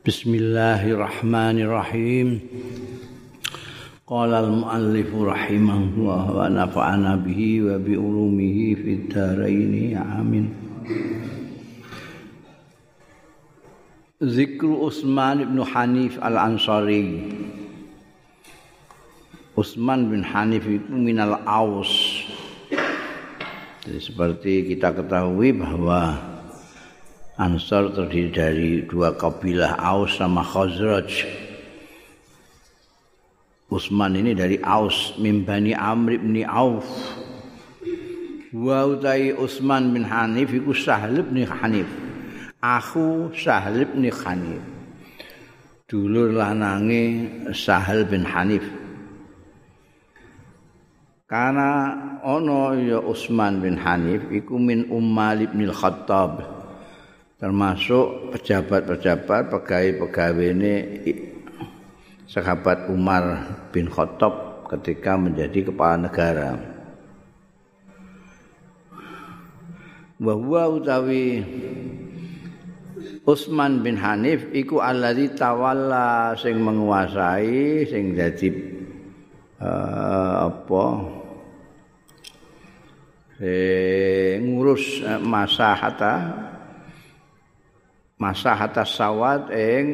Bismillahirrahmanirrahim. Qala al-muallif rahimahullah wa nafa'ana bihi wa bi ulumihi fid dharain. Amin. Zikru Utsman bin Hanif Al-Ansari. Utsman bin Hanif itu minal Aus. Jadi seperti kita ketahui bahwa Ansar terdiri dari dua kabilah Aus sama Khazraj. Utsman ini dari Aus mimbani Amr bin Auf. Wa utai Utsman bin Hanif iku Sahal bin Hanif. Aku Sahal bin Hanif. Dulur lanange Sahal bin Hanif. Karena ono ya Utsman bin Hanif iku min Ummal bin Khattab. Termasuk pejabat-pejabat pegawai-pegawai ini sahabat Umar bin Khattab ketika menjadi kepala negara. Bahwa utawi Utsman bin Hanif iku alladzi tawalla sing menguasai sing dadi uh, apa sing ngurus uh, masahata masa atas sawat ing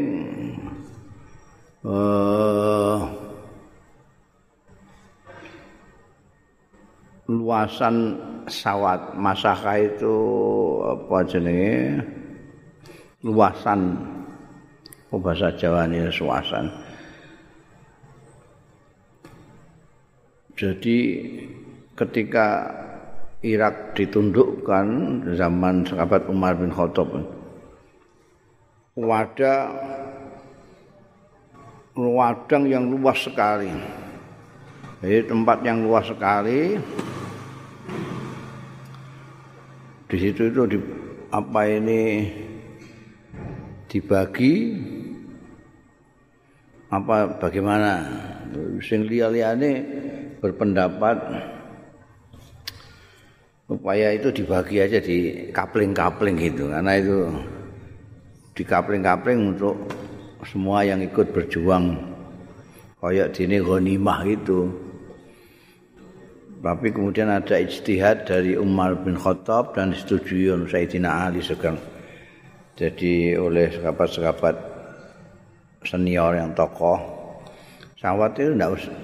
uh, luasan sawat. Masaka itu apa jenenge? Luasan. Oh bahasa Jawa ini luasan. Jadi ketika Irak ditundukkan zaman sahabat Umar bin Khattab wadah wadang yang luas sekali. Jadi tempat yang luas sekali. Di situ itu di, apa ini dibagi apa bagaimana sing liya-liyane berpendapat upaya itu dibagi aja di kapling-kapling gitu karena itu dikapling-kapling untuk semua yang ikut berjuang kayak dini ghanimah itu. Tapi kemudian ada ijtihad dari Umar bin Khattab dan disetujui oleh Sayyidina Ali sekarang. Jadi oleh sahabat-sahabat senior yang tokoh, sawat itu enggak usah,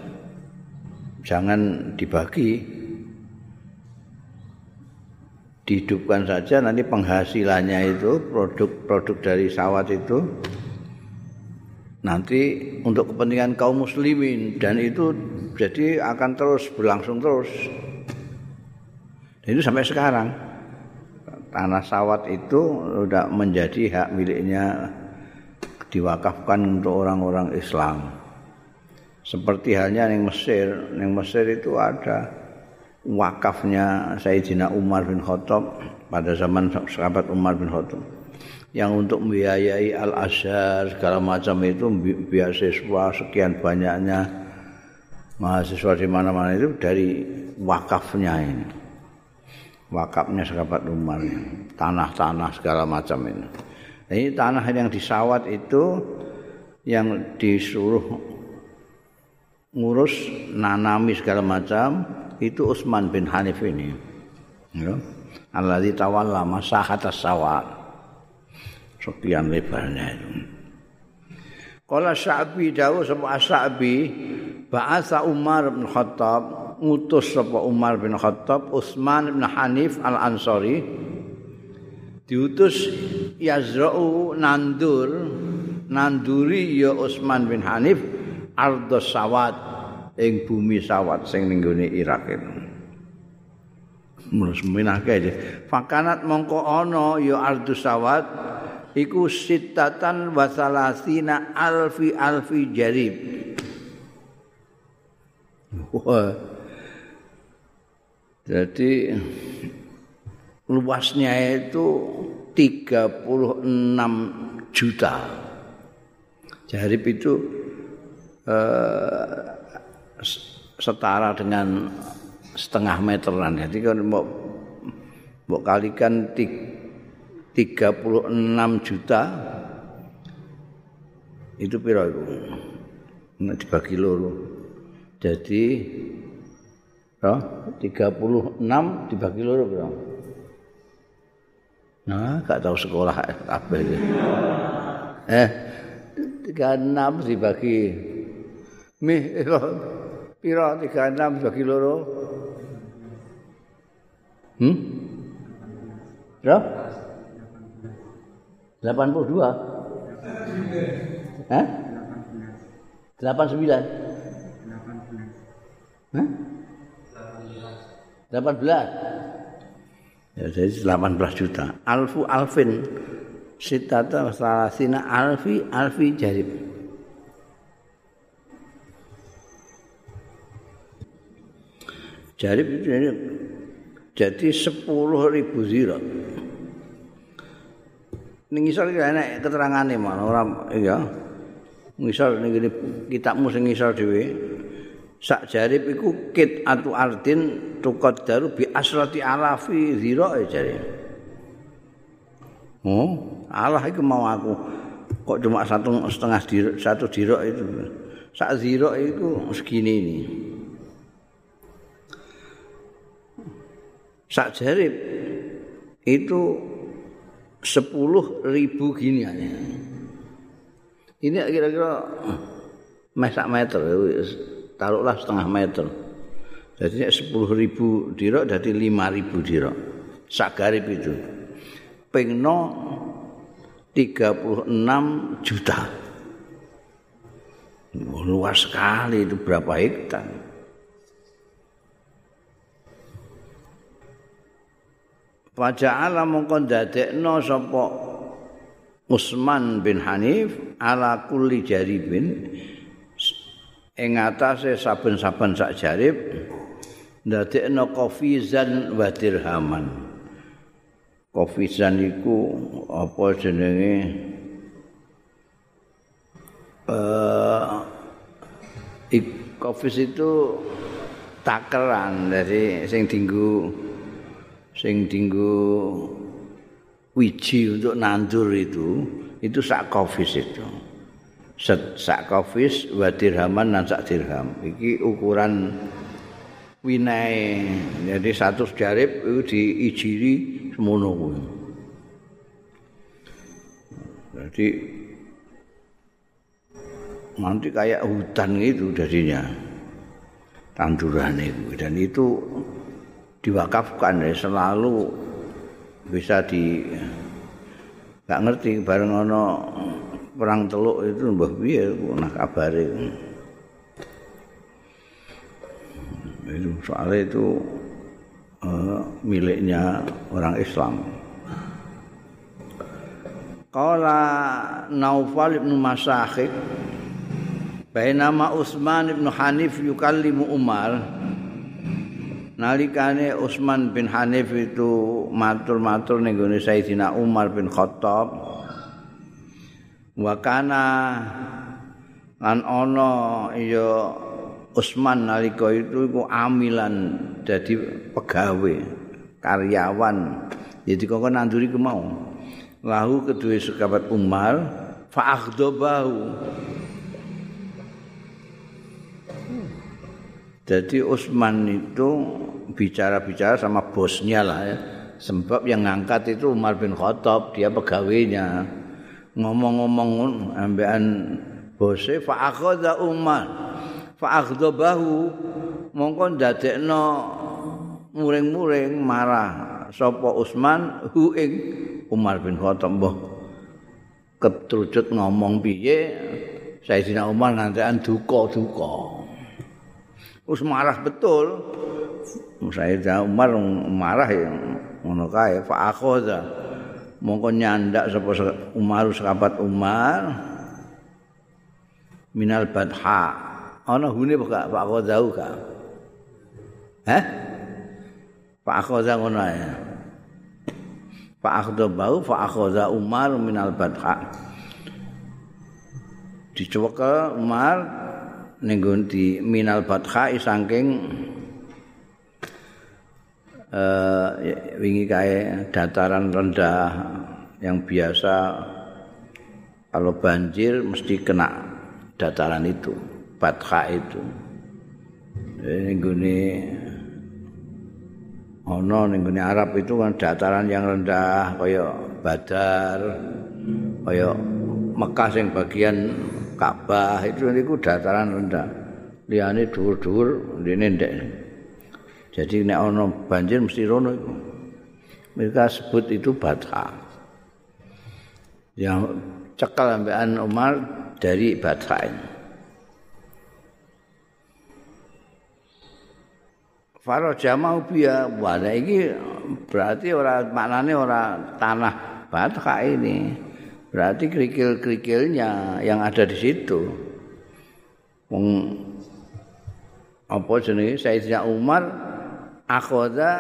jangan dibagi, dihidupkan saja nanti penghasilannya itu produk-produk dari sawat itu nanti untuk kepentingan kaum muslimin. Dan itu jadi akan terus berlangsung terus. Dan itu sampai sekarang. Tanah sawat itu sudah menjadi hak miliknya diwakafkan untuk orang-orang Islam. Seperti halnya yang Mesir. Yang Mesir itu ada wakafnya Sayyidina Umar bin Khattab pada zaman sahabat Umar bin Khattab. Yang untuk membiayai Al-Azhar segala macam itu beasiswa sekian banyaknya mahasiswa di mana-mana itu dari wakafnya ini. Wakafnya sahabat Umar tanah-tanah segala macam ini. Ini tanah yang disawat itu yang disuruh ngurus nanami segala macam itu Utsman bin Hanif ini. Ya. Alladzi tawalla masahat as-sawat. Sekian lebarnya itu. Kala Sya'bi dawu sapa Sya'bi ba'atha Umar bin Khattab ngutus sapa Umar bin Khattab Utsman bin Hanif Al-Ansari diutus yazra'u nandur nanduri ya Utsman bin Hanif ardos sawat ing bumi sawat sing ning gone Irak. Mulus minake. Fakanat mongko ana ya ardu sawat iku sitatan wa salasina alfi alfi jarib. Wah. Jadi luasnya itu 36 juta. Jarib itu eh, setara dengan setengah meteran. Jadi kan mau mau kalikan 36 juta itu piro nek dibagi loro jadi oh, 36 dibagi loro piro? Nah gak tahu sekolah kabeh eh 36 dibagi mi piro 36 dibagi loro hmm Piro? 82 Hah? 89. 18. Hah? 18. Ya jadi 18 juta. Alfu alfin sitata salasina alfi alfi jarib. Jarib itu jadi, jadi 10 ribu. Ini ngisor enak keterangannya mana orang iya. ngisor kene kitabmu sing ngisor dhewe sak jarib iku kit atu ardin tukot daru bi asrati alafi zira jare oh Allah iku mau aku kok cuma satu setengah diro, satu diro itu sak zira iku segini ini sak jarib itu sepuluh ribu gini. Ini kira-kira mesak meter, taruhlah setengah meter. Jadi sepuluh ribu dirok, jadi lima ribu dirok. Sagarip itu. Pengno 36 juta. Luas sekali itu berapa hektar. Faja'ala mongkon dadekno sapa Usman bin Hanif ala kulli jaribin ing atase saben-saben sak jarib ndadekno kofizan wa dirhaman. Kofizan iku apa jenenge eh uh, itu takeran dari sing dinggu sing dinggu wiji untuk nandur itu itu sak kofis itu. Sak kofis wa dirhaman dan sak dirham. Iki ukuran winai jadi satu jarib itu diijiri semono jadi nanti kayak hutan itu jadinya. Tanduran itu. Dan itu diwakafkan ya, selalu bisa di nggak ngerti bareng ono perang teluk itu mbah piye nah kabare. Itu soalnya itu uh, miliknya orang Islam. Kala Naufal ibn Masakhik Bainama Utsman ibn Hanif yukallimu Umar nalikane Utsman bin Hanif itu matur-matur ning gone Sayyidina Umar bin Khattab. Wa kana lan ana ya Utsman nalika itu iku amilan dadi pegawe karyawan. Jadi kok nanduri ku mau. Lahu kedua sekabat Umar fa akhdabahu Jadi Utsman itu bicara-bicara sama bosnya lah ya. Sebab yang ngangkat itu Umar bin Khattab, dia pegawainya. Ngomong-ngomong ambekan bose fa akhadha Umar fa akhdabahu mongko ndadekno muring-muring marah sapa Utsman hu ing Umar bin Khattab mbah ketrucut ngomong piye Sayyidina Umar ngantekan duka-duka. Us marah betul. Sayyidina Umar marah ya. Ngono kae fa akhadha mongko nyandak sapa Umar sahabat Umar. Minal badha. Ana hune Pak Pak Akhadha ka Hah Pak Akhadha ngono ya Pak Akhadha bau Pak Akhadha Umar minal badha. Dicoba Umar ning di minal badha saking uh, wingi kae dataran rendah yang biasa kalau banjir mesti kena dataran itu Batka itu. Ini gini ono ning Arab itu kan dataran yang rendah kaya Badar kaya Mekah sing bagian Ka'bah itu niku dataran rendah. Liyane dhuwur-dhuwur ndene ndek jadi nek ono banjir mesti rono iku mereka sebut itu Badha yang cekal ambekan Umar dari Badha ini Faro jamau biya wala iki berarti ora maknane ora tanah Batka ini. Berarti kerikil-kerikilnya yang ada di situ. Wong apa jenenge Sayyidina Umar akhoda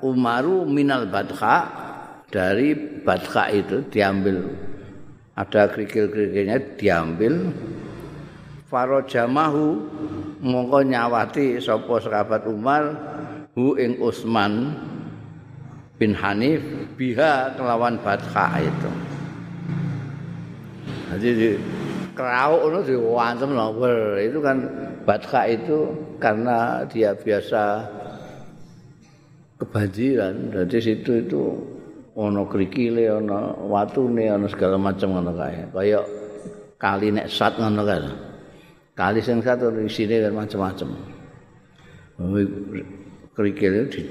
Umaru minal Batka dari Batka itu diambil. Ada kerikil-kerikilnya diambil. Faro jamahu mongko nyawati sapa sahabat Umar hu ing Utsman bin Hanif biha kelawan Batka itu. Jadi di kerau itu diwantem itu kan Batka itu karena dia biasa kebanjiran. Jadi situ itu ono krikile ono watune ono segala macam ngono kae. Kaya kali nek sat ngono kae. Kali sing satu isine macam-macam. Kerikil di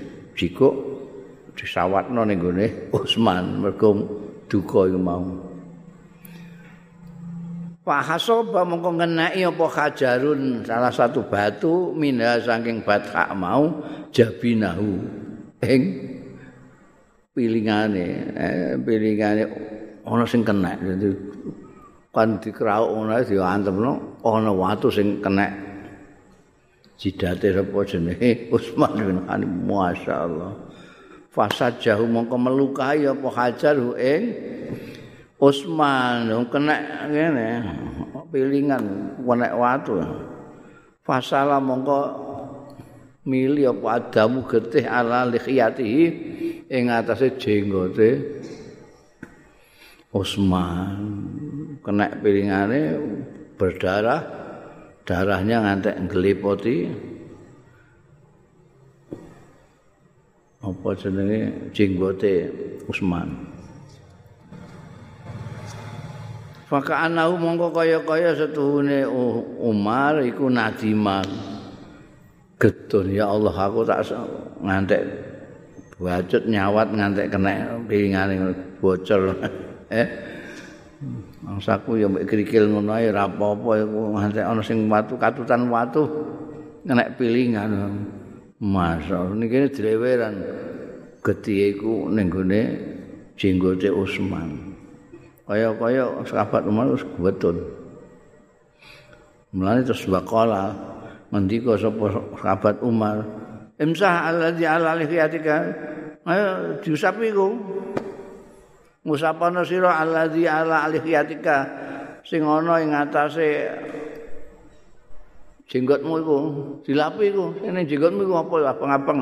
disawatno ning gone Utsman mergo duka iku mau. Fahasoba mongko ngeneki apa hajarun salah satu batu minha saking batka mau jabinahu ing pilingane eh, pilingane ana sing kena dadi kan dikrauk ngono diantemno ana watu sing kena jidate sapa jenenge? Utsman bin Affan masyaallah. Fasad jahu mongko melukai apa hajar ing Utsman kena ngene pilingan wenek watu. Fasala mongko mili apa adamu getih ala lihyatihi ing atase jenggote. Utsman kena pilingane berdarah darahnya ngantek ngelipoti. Apa jenenge? Jenggote Usman. Faka anahu mongko kaya-kaya setuhune Umar iku nadiman. Getun ya Allah aku tak ngantek bacut nyawat ngantek kena pingane bocor. eh Mangsaku ya mbek krikil ngono ae ora apa-apa iku nganti ana sing watu katutan watu nek pilingan. Masa niki dileweran gedhe iku ning gone jenggote Utsman. Kaya-kaya sahabat Umar wis betun. Mulane terus bakala ngendika sapa sahabat Umar, "Imsah alladzi ala lihiyatika." Ayo diusap iku. musapana sira allazi ala alihiyatika sing ana ing atase jenggotmu iku dilapi iku ini jenggotmu iku apa apeng-apeng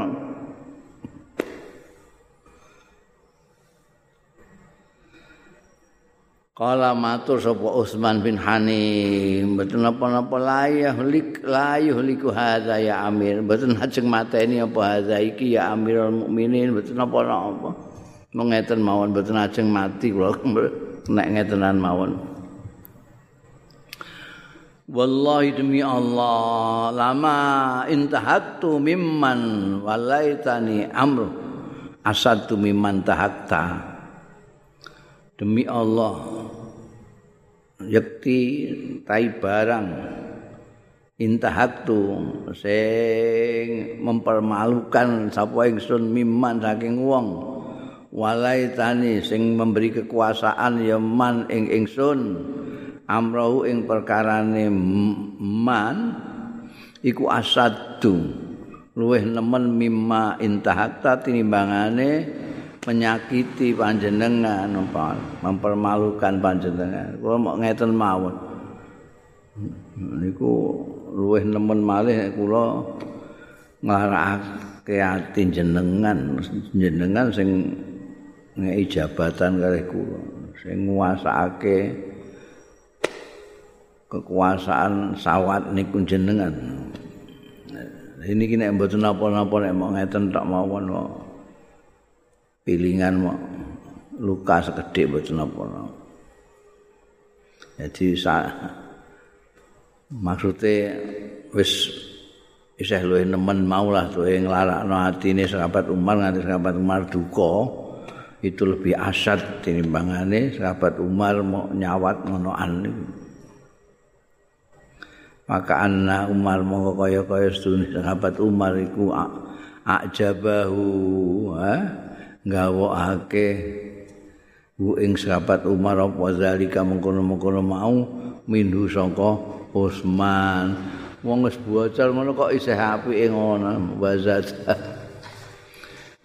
Kala matur sapa Utsman bin Hani, mboten napa-napa layah lik layuh liku hadza ya Amir, mboten ajeng mateni apa hadza iki ya Amirul Mukminin, mboten napa-napa. ngeten mawon mboten ajeng mati kula nek ngetenan mawon. Wallahi demi Allah lama intahattu mimman walaitani amr asadu mimman tahatta demi Allah yakti tai barang. Intahattu sing mempermalukan sapa ingsun mimman saking wong. Walaitani sing memberi kekuasaan ya man ing ingsun. Amrahu ing perkarane man iku asadu luweh nemen mimma intahakta tinimbangane menyakiti panjenengan mempermalukan panjenengan kula mau ngeten mawon niku luweh nemen malih kula nglarakake ati jenengan jenengan sing ngei jabatan kalih kula sing nguasake kekuasaan sawat niku jenengan. Ini kini mboten napa-napa nek mau ngeten tok mawon kok. Pilingan luka sekedhik mboten napa-napa. Jadi sa maksudnya wis isih luwih nemen maulah tuwe nglarakno atine sahabat Umar nganti sahabat Umar duka itu lebih asad tinimbangane sahabat Umar mau nyawat ngonoan maka anna Umar mau kaya kaya sedune sahabat Umar iku ajabahu ha gawokake bu ing sahabat Umar apa zalika mengkono-mengkono mau minhu sangka Utsman wong wis bocor ngono kok isih apike ngono wazat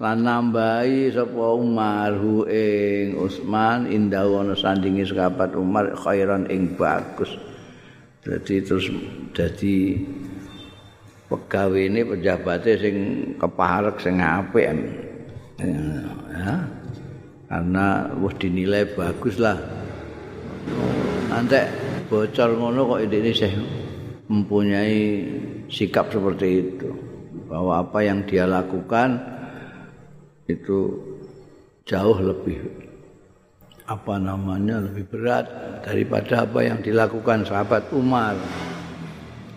lan nambahi sapa Umar hu ing Utsman indah ana sandingi sahabat Umar khairan ing bagus. Jadi terus jadi pegawai ini pejabatnya sing keparek sing apik ya. Karena wis dinilai bagus lah. Nanti bocor ngono kok ini sih mempunyai sikap seperti itu bahwa apa yang dia lakukan itu jauh lebih apa namanya lebih berat daripada apa yang dilakukan sahabat Umar.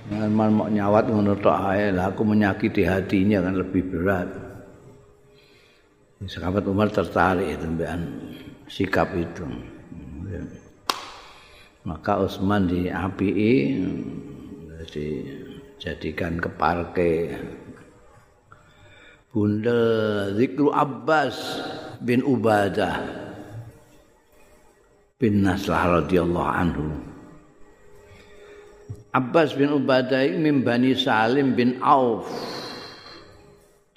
Dengan mau nyawat ngono tok ae, aku menyakiti hatinya kan lebih berat. Sahabat Umar tertarik itu sikap itu. Maka Utsman diapii dijadikan keparke Bunda Zikru Abbas bin Ubadah bin Nasrah radhiyallahu anhu. Abbas bin Ubadah min Bani Salim bin Auf.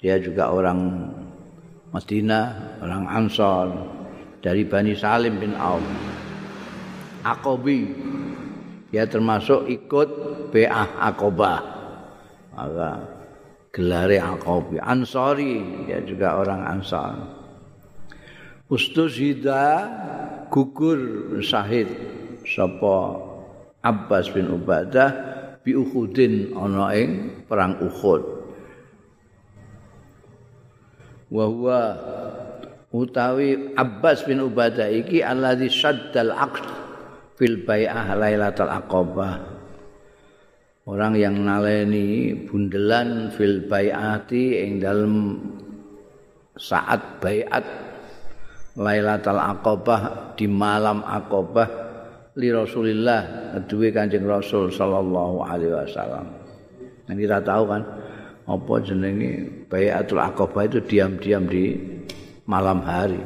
Dia juga orang Madinah, orang Ansor dari Bani Salim bin Auf. Akobi. Dia termasuk ikut Ba'ah Akobah. Maka gelare Akobi. Ansori, dia juga orang Ansor. Ustuzida gugur syahid sapa Abbas bin Ubadah bi Uhudin ana ing perang Uhud. Wa huwa utawi Abbas bin Ubadah iki alladzi syaddal aqd fil bai'ah lailatul aqabah. Orang yang naleni bundelan fil bai'ati ing dalem saat bai'at Lailatul Aqabah di malam Aqabah li Rasulillah duwe Kanjeng Rasul sallallahu alaihi wasallam. Yang kita tahu kan apa jenenge Baiatul Aqabah itu diam-diam di malam hari.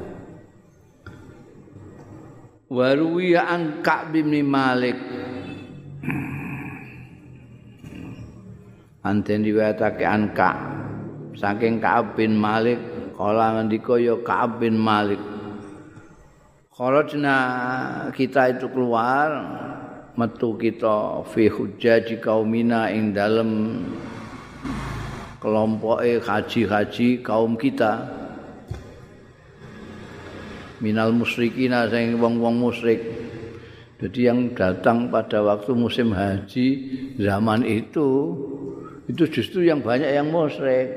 Waruwiya an Ka'b bin Malik. Anten diwetake an saking Ka'b bin Malik kala ngendika ya Ka'b bin Malik. Kharajna kita itu keluar metu kita fi hujjaji kaumina ing dalem kelompoke haji-haji kaum kita. Minal musyrikina sing wong-wong musyrik. Jadi yang datang pada waktu musim haji zaman itu itu justru yang banyak yang musyrik.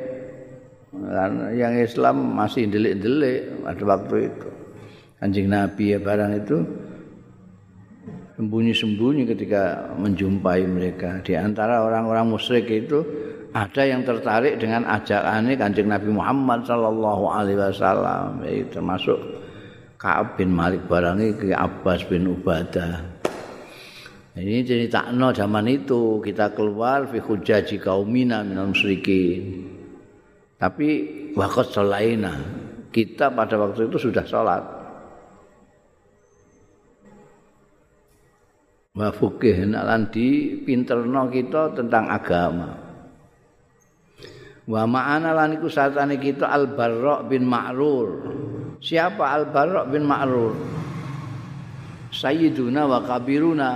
Karena yang Islam masih delik-delik pada waktu itu. Anjing Nabi ya barang itu sembunyi-sembunyi ketika menjumpai mereka. Di antara orang-orang musyrik itu ada yang tertarik dengan ajakannya Kanjeng Nabi Muhammad sallallahu alaihi wasallam, termasuk Ka'ab bin Malik barang ke Abbas bin Ubadah. Ini no zaman itu kita keluar fi hujaji kaumina minal musyrikin. Tapi waqt sholaina. Kita pada waktu itu sudah sholat. wa fikih lan dipinterno kita tentang agama wa ma'ana lan iku satane kita al barra bin ma'rur. Siapa al barra bin ma'rur? Sayyiduna wa kabiruna.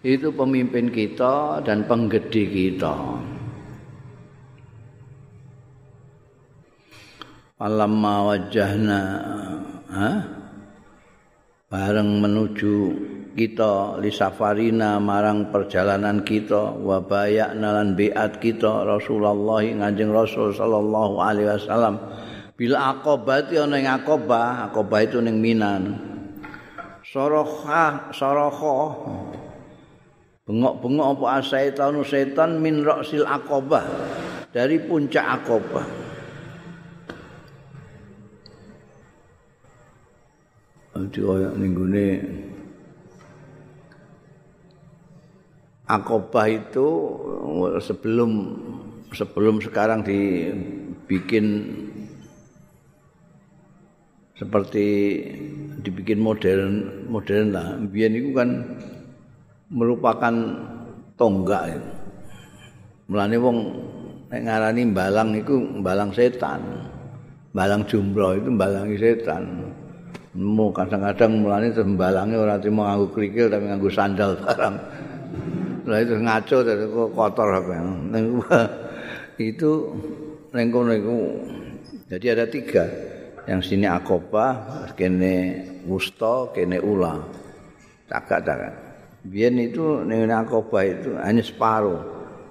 Itu pemimpin kita dan penggede kita. Alamma wajahna ha? bareng menuju kita li safarina marang perjalanan kita wa bayakna lan biat kita Rasulullah Kanjeng Rasul sallallahu alaihi wasallam. Bil aqabati ana ing aqabah aqabah itu ning Minan. Soroha soroha bengok-bengok apa asaitan setan min ra'sil aqabah dari puncak aqabah Jadi kaya ning Akobah itu sebelum sebelum sekarang dibikin seperti dibikin modern modern lah. Biar itu kan merupakan tonggak itu. Mulane wong nek ngarani balang itu balang setan. Balang jumroh itu balangi setan. Mu kadang-kadang mulane sembalange ora cuma nganggo krikil tapi nganggo sandal barang. Lah itu ngaco terus kotor apa. itu ning kono iku. Jadi ada tiga. Yang sini akoba, kene wusta, kene ula. Cakak-cakak. Biyen itu ning akoba itu hanya separuh.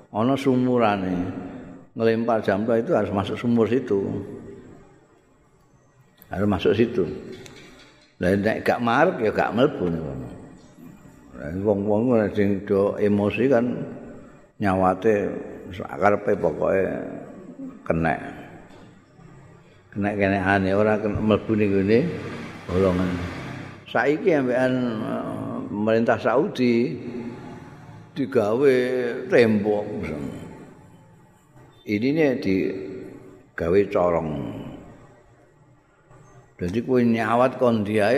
Ana sumurane. Ngelempar jamrah itu harus masuk sumur situ. Harus masuk situ. Lah gak marek ya gak mlebu ngono. Wong-wong sing do emosi kan nyawate karepe pokoke kena. Kena kene ane ora mlebu ning ngene bolongan. Saiki ambekan eh, pemerintah Saudi digawe tembok. Ini nih digawe corong. Jadi kue nyawat kon dia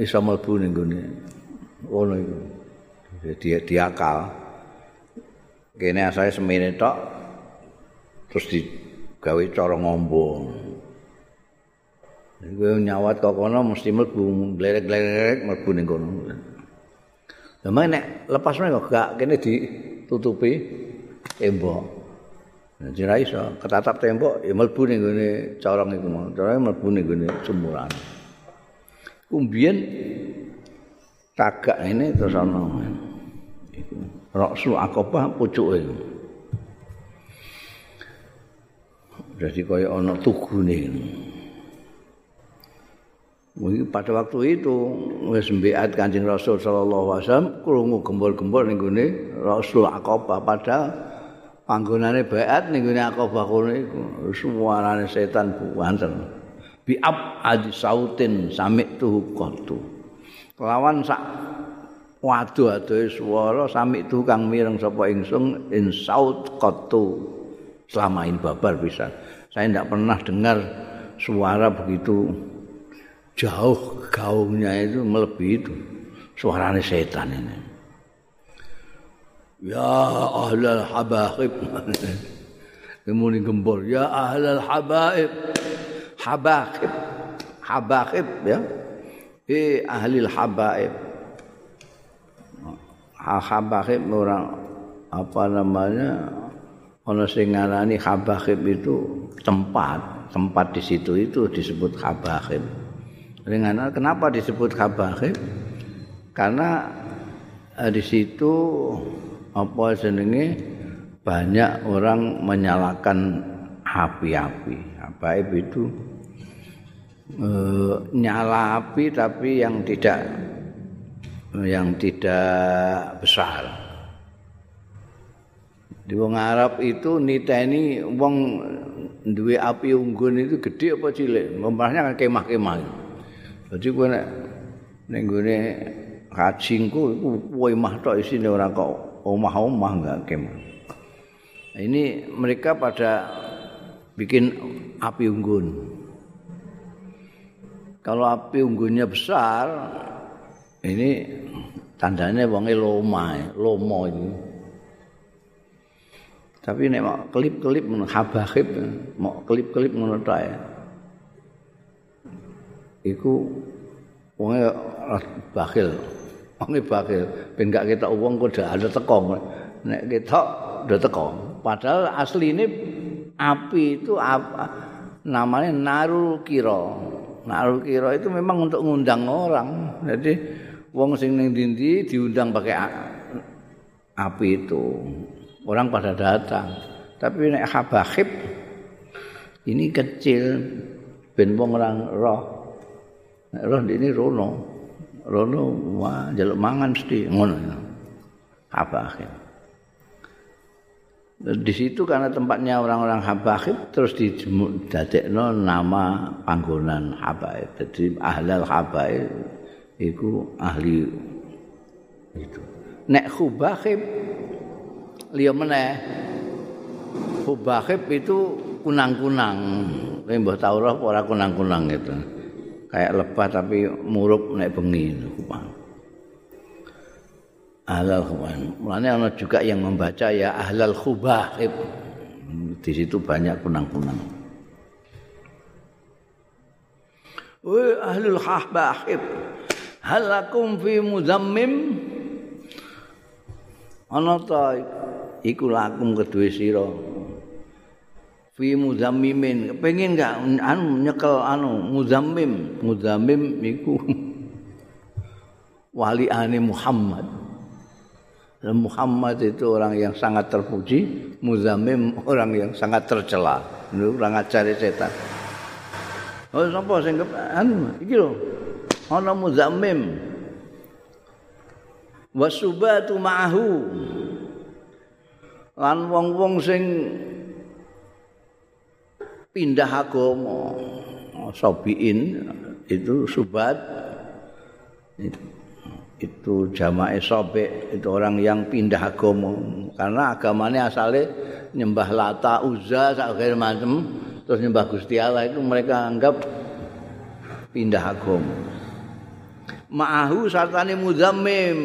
iso mlebu ning ngene. Ono iku. Dia diakal kene asale semene tok terus digawe cara ngombo Gue nyawat kok kono mesti mlebu glerek-glerek mlebu ning kono. Lah nek lepas meneh kok gak kene ditutupi tembok. Nah, jira iso ketatap tembok ya mlebu ning gone corong iku mau. Corong mlebu ning gone sumuran. Kumbien tagak ini terus ana. Raksu akobah pucuke. Jadi kaya ana tugune. Mungkin pada waktu itu wis mbiat Kanjeng Rasul sallallahu alaihi wasallam krungu gembol-gembol ning gone Rasul Aqabah padahal panggonane baiat ning gone Aqabah kono iku suarane setan buanten. Bi ab adi sautin samik tuh qatu. Kelawan sak waduh-aduh swara sami tukang mireng sapa ingsun in saut qatu selama ini babar bisa saya tidak pernah dengar suara begitu. Jauh gaungnya itu melebihi itu. Suaranya setan ini. Ya ahlal habaib. Kemudian gembor ya ahlal habaib. Habaib. Habaib ya. Eh ahlil habaib habahib orang apa namanya ono sing ngarani habahib itu tempat tempat di situ itu disebut habahib dengan kenapa disebut habahib karena eh, di situ apa jenenge banyak orang menyalakan api-api. Habahib itu e, nyala api tapi yang tidak yang tidak besar. Di wong Arab itu niteni wong duwe api unggun itu gede apa cilik? Membahasnya kan kemah-kemah. Jadi kowe nek ning gone kajingku iku wemah tok isine ora kok omah-omah enggak kemah. Ini mereka pada bikin api unggun. Kalau api unggunnya besar, ini tandanya wonge loma, lomo ini. Tapi nek mau kelip-kelip men habahib, mau kelip-kelip ngono ta ya. Iku wonge bakhil. Wonge bakhil ben gak ketok wong kok ada teko. Nek ketok udah teko. Padahal asli ini api itu apa? Namanya narul kiro. Narul kiro itu memang untuk ngundang orang. Jadi wong sing ning ndi diundang pakai api itu. Orang pada datang. Tapi nek habahib ini kecil ben wong orang roh. Nek roh ini rono. Rono wah jaluk mangan mesti ngono. Habahib. Di situ karena tempatnya orang-orang habaib terus didadekno nama panggonan habaib. Jadi ahlal habaib iku ahli itu. Nek hubahib liya meneh. Hubahib itu kunang-kunang. Kowe mbah tau ora ora kunang-kunang itu. Kayak lebah tapi murup nek bengi. Ahlal khubah. Mulanya ada juga yang membaca ya ahlal khubahib. Di situ banyak kunang-kunang. Wah ahlul khubahib. Halakum fi muzammim ana ta iku lakum kedue sira fi muzammimin pengen enggak anu nyekel anu muzammim muzammim iku wali ane Muhammad Muhammad itu orang yang sangat terpuji, Muzammim orang yang sangat tercela. Orang ajar setan. Oh, sapa sing anu iki lho. Ana muzammim. Wasubatu ma'ahu. Lan wong-wong sing pindah agama. Sabiin itu subat. Itu jamaah sobe itu orang yang pindah agama. Karena agamanya asalnya nyembah lata uzza segala macam. Terus nyembah gusti Allah itu mereka anggap pindah agama ma'ahu sartane muzammim.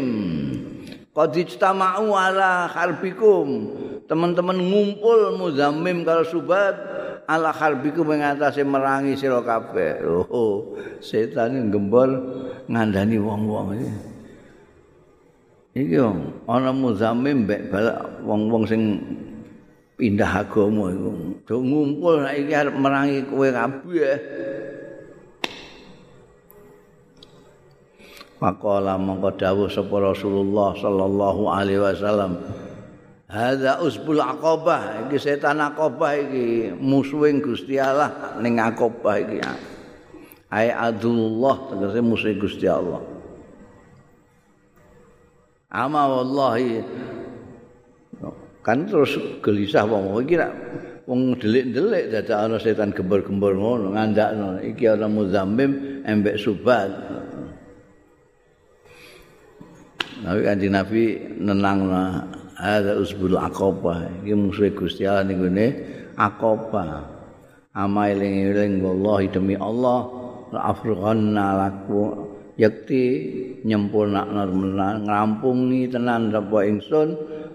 Qad ijtama'u ala harbikum teman-teman ngumpul muzammim kalau subat ala harbikum mengatasi merangi sira kabeh. Oh setan gembol ngandani wong-wong iki. Iki ana muzammim mbek wong-wong sing pindah agama iku. Do ngumpul nek iki arep merangi kowe kabeh Maqala mongko dawuh sapa Rasulullah sallallahu alaihi wasallam. Hadza usbul aqabah, iki setan aqabah iki musuhing Gusti Allah ning aqabah iki. Ai adullah tegese musuh Gusti Allah. Ama wallahi kan terus gelisah wong iki nak wong delik-delik dadak ana setan gembur-gembur ngono ngandakno iki ana muzammim embek subat Nabi kanjeng Nabi nenang ada usbul aqabah. Iki musuh Gusti Allah niku ne aqabah. Ama eling-eling wallahi demi Allah la afrughanna laku. Yakti nyempurnakno menan ngrampungi tenan sapa ingsun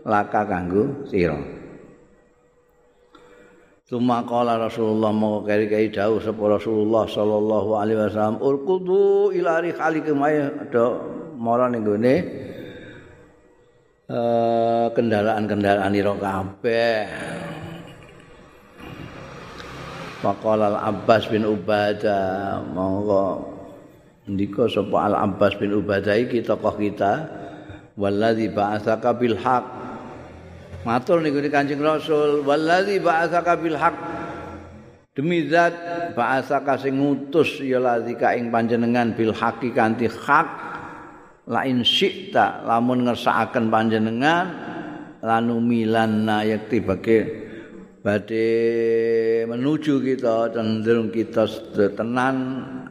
laka kanggo sira. Tuma kala Rasulullah mau kari jauh sapa Rasulullah sallallahu alaihi wasallam urkudu ila rihalikum ayo ada mara ning gone Eh, kendaraan-kendaraan ira kabeh. Faqala Al-Abbas bin Ubadah, monggo ndika sapa Al-Abbas bin Ubadah iki tokoh kita wallazi ba'atsaka bil haq. Matur niku Kanjeng Rasul, wallazi ba'atsaka bil haq. Demi zat ba'atsaka sing ngutus ya lazika ing panjenengan bil haqi kanthi hak lain syi'ta lamun ngersakaken panjenengan lanu milanna yakti bagi badhe menuju kita cenderung kita tenan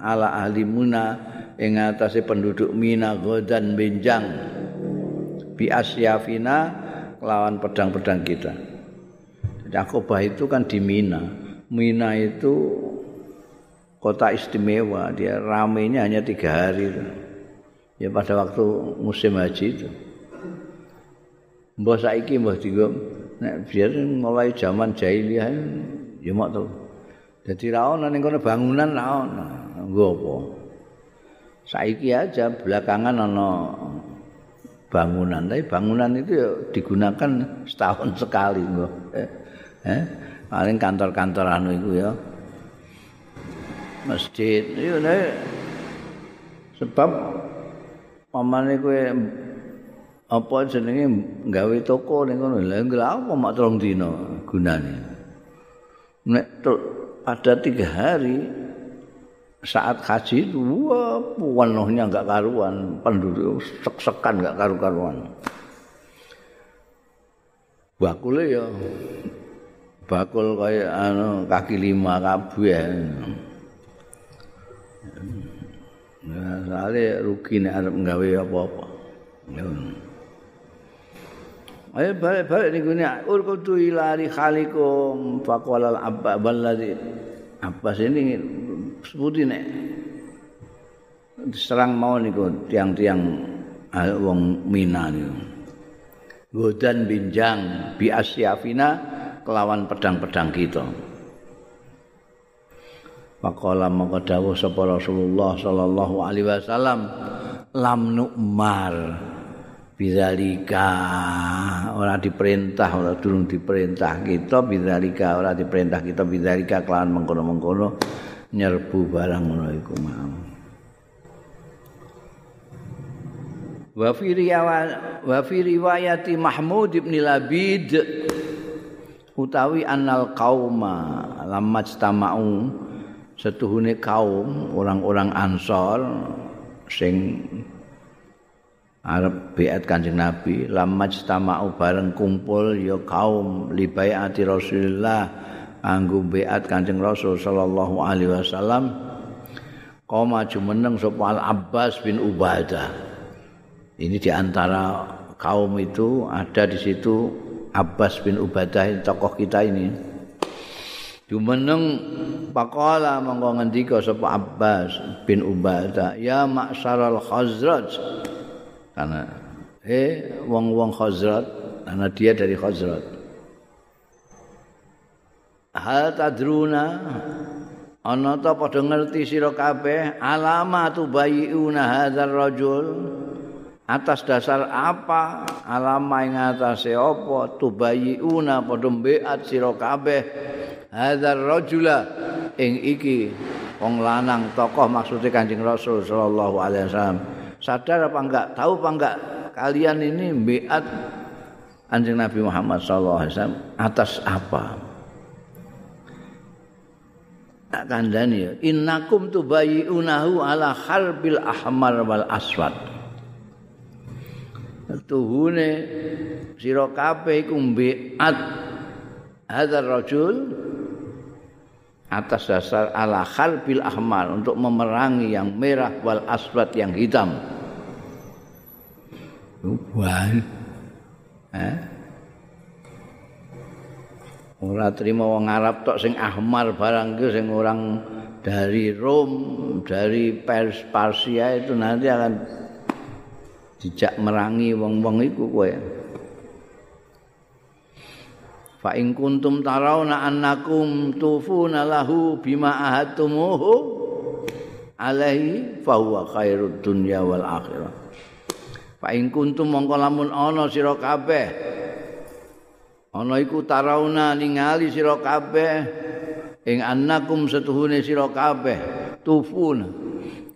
ala ahli muna ing atase penduduk Mina godan benjang bi asyafina lawan pedang-pedang kita. Jadi Akobah itu kan di Mina. Mina itu kota istimewa, dia ramenya hanya tiga hari. Ya pada waktu musim haji itu. Mbah saiki mbah digo nek biar mulai zaman jahiliyah ya mak to. Dadi ra ono ning kono bangunan ra ono. Nggo apa? Saiki aja belakangan ono bangunan, tapi bangunan itu ya digunakan setahun sekali nggo. Eh, eh? paling kantor-kantor anu itu ya. Masjid, itu sebab pamane kowe apa jenenge gawe toko ning ngono? Lha apa mak telung dina gunane? Nek pada tiga hari saat haji wah penuhnya enggak karuan penduduk sek-sekan enggak karu-karuan. Bakule ya bakul kayak anu kaki lima kabeh Soalnya rugi nih arep nggawe apa-apa. Ayo balik-balik nih gue nih. Urkutu ilari khalikum fakwalal abba baladi. Apa sih ini sebutin nih. Serang mau nih gue tiang-tiang wong mina nih. Godan binjang bi asyafina kelawan pedang-pedang kita. Faqala maka dawuh sapa Rasulullah sallallahu alaihi wasallam lam nu'mar bidzalika. Ora diperintah ora durung diperintah kita bidzalika ora diperintah kita bidzalika kelawan mengkono-mengkono nyerbu barang ngono iku mau wa fi wa fi riwayati Mahmud ibn Labid utawi annal qauma lamma istama'u setuhune kaum orang-orang Ansor sing arep biat Kanjeng Nabi lamaj tamau bareng kumpul ya kaum libaiati Rasulullah anggo biat Kanjeng Rasul sallallahu alaihi wasallam kaum maju meneng sapa Abbas bin Ubadah. Ini di antara kaum itu ada di situ Abbas bin Ubadah tokoh kita ini Jumeneng pakola monggo ngendika sapa Abbas bin Ubadah ya maksaral Khazraj. Karena eh wong-wong Khazraj karena dia dari Khazraj. Hal tadruna ana ta padha ngerti sira kabeh alamatu bayiuna hadzal rajul atas dasar apa alama ing atase apa tubayiuna padha mbeat sira kabeh hadzal rajula ing iki wong lanang tokoh maksudnya Kanjeng Rasul sallallahu alaihi wasallam. Sadar apa enggak? Tahu apa enggak? Kalian ini biat Kanjeng Nabi Muhammad sallallahu alaihi wasallam atas apa? Tak kandani ya. Innakum tubayyunahu ala harbil ahmar wal aswad. Tuhune sira kabeh iku biat hadzal rajul atas dasar ala khalbil ahmar untuk memerangi yang merah wal aswad yang hitam. Uban. Eh? Ora terima wong Arab tok sing ahmar barang itu sing orang dari Rom, dari Pers Persia itu nanti akan dijak merangi wong-wong iku kowe. Fa in kuntum tarawna annakum tufuna lahu bima ahadtumuhu alaihi fa huwa khairud dunya wal akhirah. Fa in kuntum mongko lamun ana sira kabeh ana iku tarawna ningali sira kabeh ing annakum setuhune sira kabeh tufuna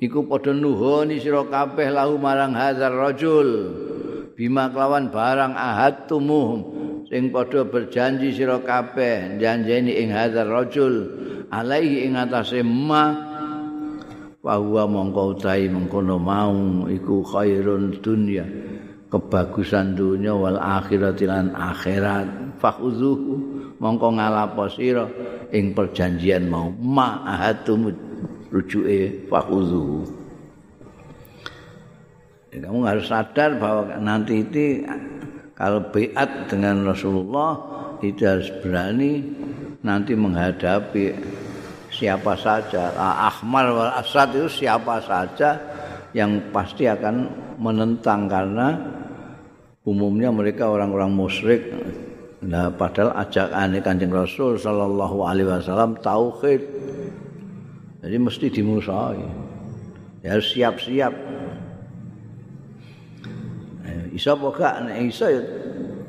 iku padha nuhoni sira kabeh lahu marang hadzal rajul bima kelawan barang ahadtumuhum sing padha berjanji sira kabeh janjeni ing hadzal rajul alaihi ing atase ma bahwa mongko utahi mengkono mau iku khairun dunya kebagusan dunia wal akhirat lan akhirat. Fakhuzuhu mongko ngalapo sira ing perjanjian mau ma ahatum rujuke fakhuzuhu kamu harus sadar bahwa nanti itu kalau beat dengan Rasulullah itu harus berani nanti menghadapi siapa saja. Ahmar wal Asad itu siapa saja yang pasti akan menentang karena umumnya mereka orang-orang musyrik. Nah padahal ajakan Kanjeng Rasul sallallahu alaihi wasallam tauhid. Jadi mesti dimusuhi. Ya siap-siap iso apa gak nek iso ya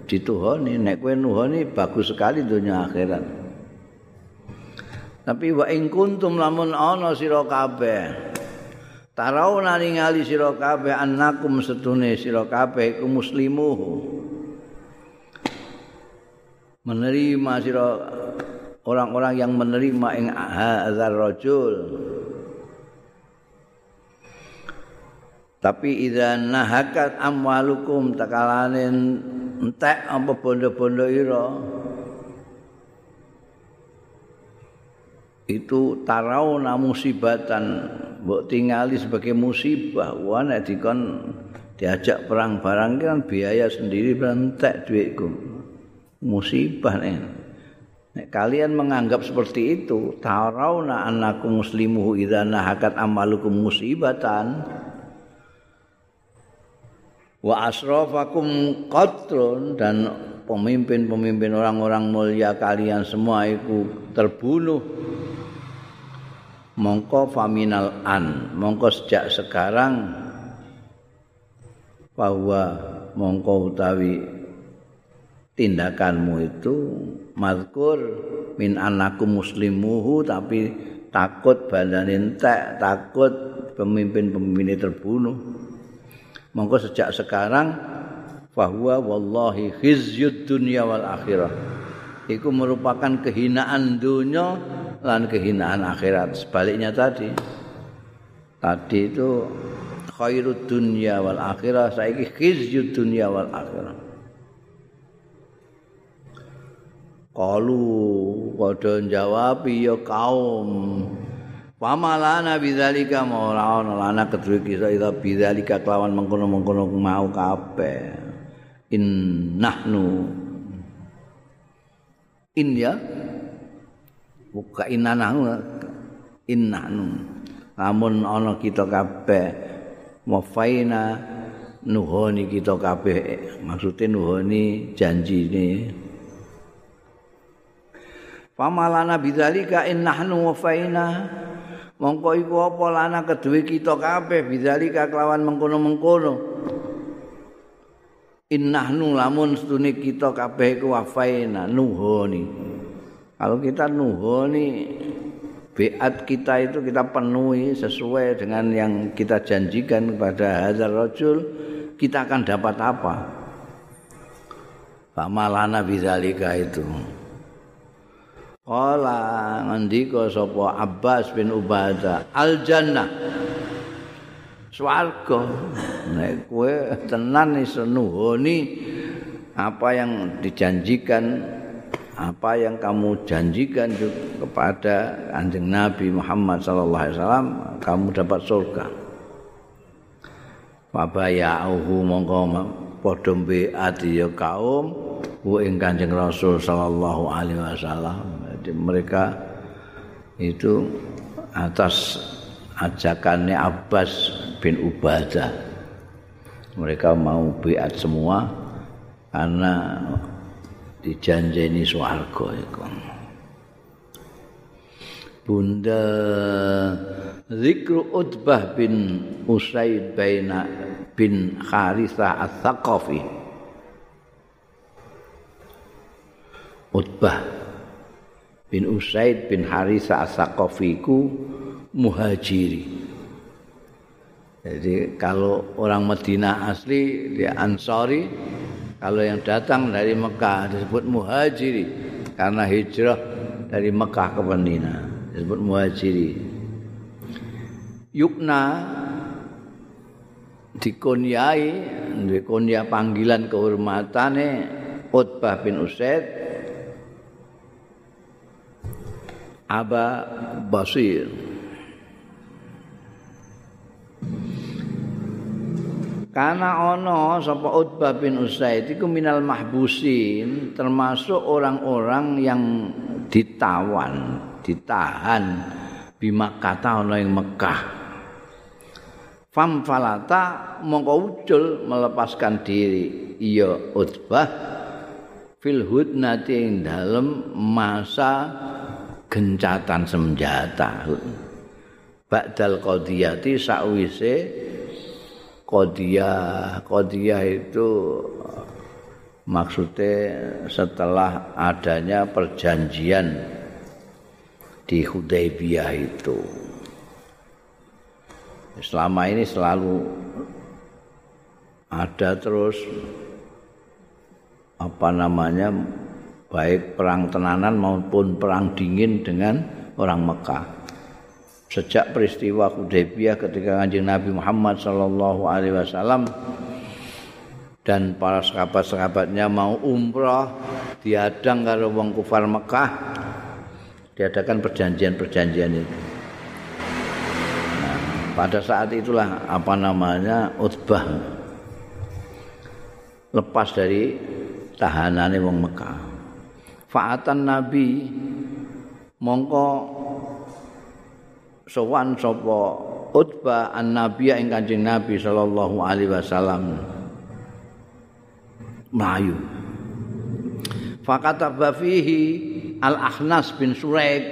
dituhoni nek kowe nuhoni bagus sekali dunia akhirat tapi wa ing kuntum lamun ana sira kabeh Tarauna ningali sira kabeh annakum setune sira kabeh iku muslimu. Menerima sira orang-orang yang menerima ing hadzal rajul. Tapi idza nahakat amwalukum takalane entek apa bondo-bondo ira. Itu tarau musibatan mbok tingali sebagai musibah wah nek dikon diajak perang barang kan biaya sendiri entek duitku musibah nek nek kalian menganggap seperti itu tarauna annakum muslimuhu idza nahakat amalukum musibatan wa asrafakum qatrun dan pemimpin-pemimpin orang-orang mulia kalian semua itu terbunuh. Mongko faminal an mongko sejak sekarang. Bahwa mongko utawi tindakanmu itu mazkur min anaku muslimuhu tapi takut badan entek takut pemimpin-pemimpin terbunuh mongko sejak sekarang bahwa wallahi khizyud dunya wal akhirah. Itu merupakan kehinaan dunia lan kehinaan akhirat. Sebaliknya tadi. Tadi itu khairud dunya wal akhirah saiki khizyud dunya wal akhirah. Kalu padha jawab ya kaum Pamalana bidzalika maula ana lana kedue kita ida bidzalika kelawan mengkono-mengkono mau kabeh. In nahnu. In ya. Buka inanahu innanu namun ana kita kabeh wafaina nuhoni kita kabeh. Maksudnya nuhoni janjine. Pamalana bidzalika innahnu wafaina mongko iku apa lana kedue kita kabeh bidzalika kelawan mengkono-mengkono innahnu lamun stune kita kabeh iku wafaina nuhoni Kalau kita nuhoni beat kita itu kita penuhi sesuai dengan yang kita janjikan kepada Hazar Rajul, kita akan dapat apa? Pak Malana bizalika itu. Kala ngendika sapa Abbas bin Ubadah, al jannah. Swarga. Nek kowe tenan iso nuhoni apa yang dijanjikan apa yang kamu janjikan kepada anjing Nabi Muhammad sallallahu alaihi wasallam kamu dapat surga. Wabaya'uhu mongko padha mbeati ya kaum ku ing Kanjeng Rasul sallallahu alaihi wasallam. Jadi mereka itu atas ajakannya Abbas bin Ubadah. Mereka mau beat semua karena dijanjeni swarga iku. Bunda Zikru Utbah bin Usaid baina bin Harithah Ats-Tsaqafi. Utbah bin Usaid bin Harithah Ats-Tsaqafi ku muhajiri. Jadi kalau orang Madinah asli dia Ansari, Kalau yang datang dari Mekah disebut muhajiri karena hijrah dari Mekah ke Madinah disebut muhajiri. Yukna dikunyai dikunya panggilan kehormatane Utbah bin Usaid Aba Basir Karena ono sapa Utbah bin Usaid iku minal mahbusin termasuk orang-orang yang ditawan, ditahan di Makkah ono ing Mekah. Fam falata mongko ucul melepaskan diri iya Utbah fil hudnati dalem masa gencatan senjata. Ba'dal qadiyati sakwise Qadiyah Qadiyah itu maksudnya setelah adanya perjanjian di Hudaybiyah itu selama ini selalu ada terus apa namanya baik perang tenanan maupun perang dingin dengan orang Mekah. Sejak peristiwa Hudaybiyah ketika Kanjeng Nabi Muhammad sallallahu alaihi wasallam dan para sahabat-sahabatnya mau umrah diadang karo wong kufar Mekah diadakan perjanjian-perjanjian itu. Nah, pada saat itulah apa namanya Utbah lepas dari tahanane wong Mekah. Fa'atan Nabi. Mongko sowan sapa Utbah an-Nabi ing Kanjeng Nabi sallallahu alaihi wasallam. Melayu. Fakataba fihi Al-Ahnas bin Suraik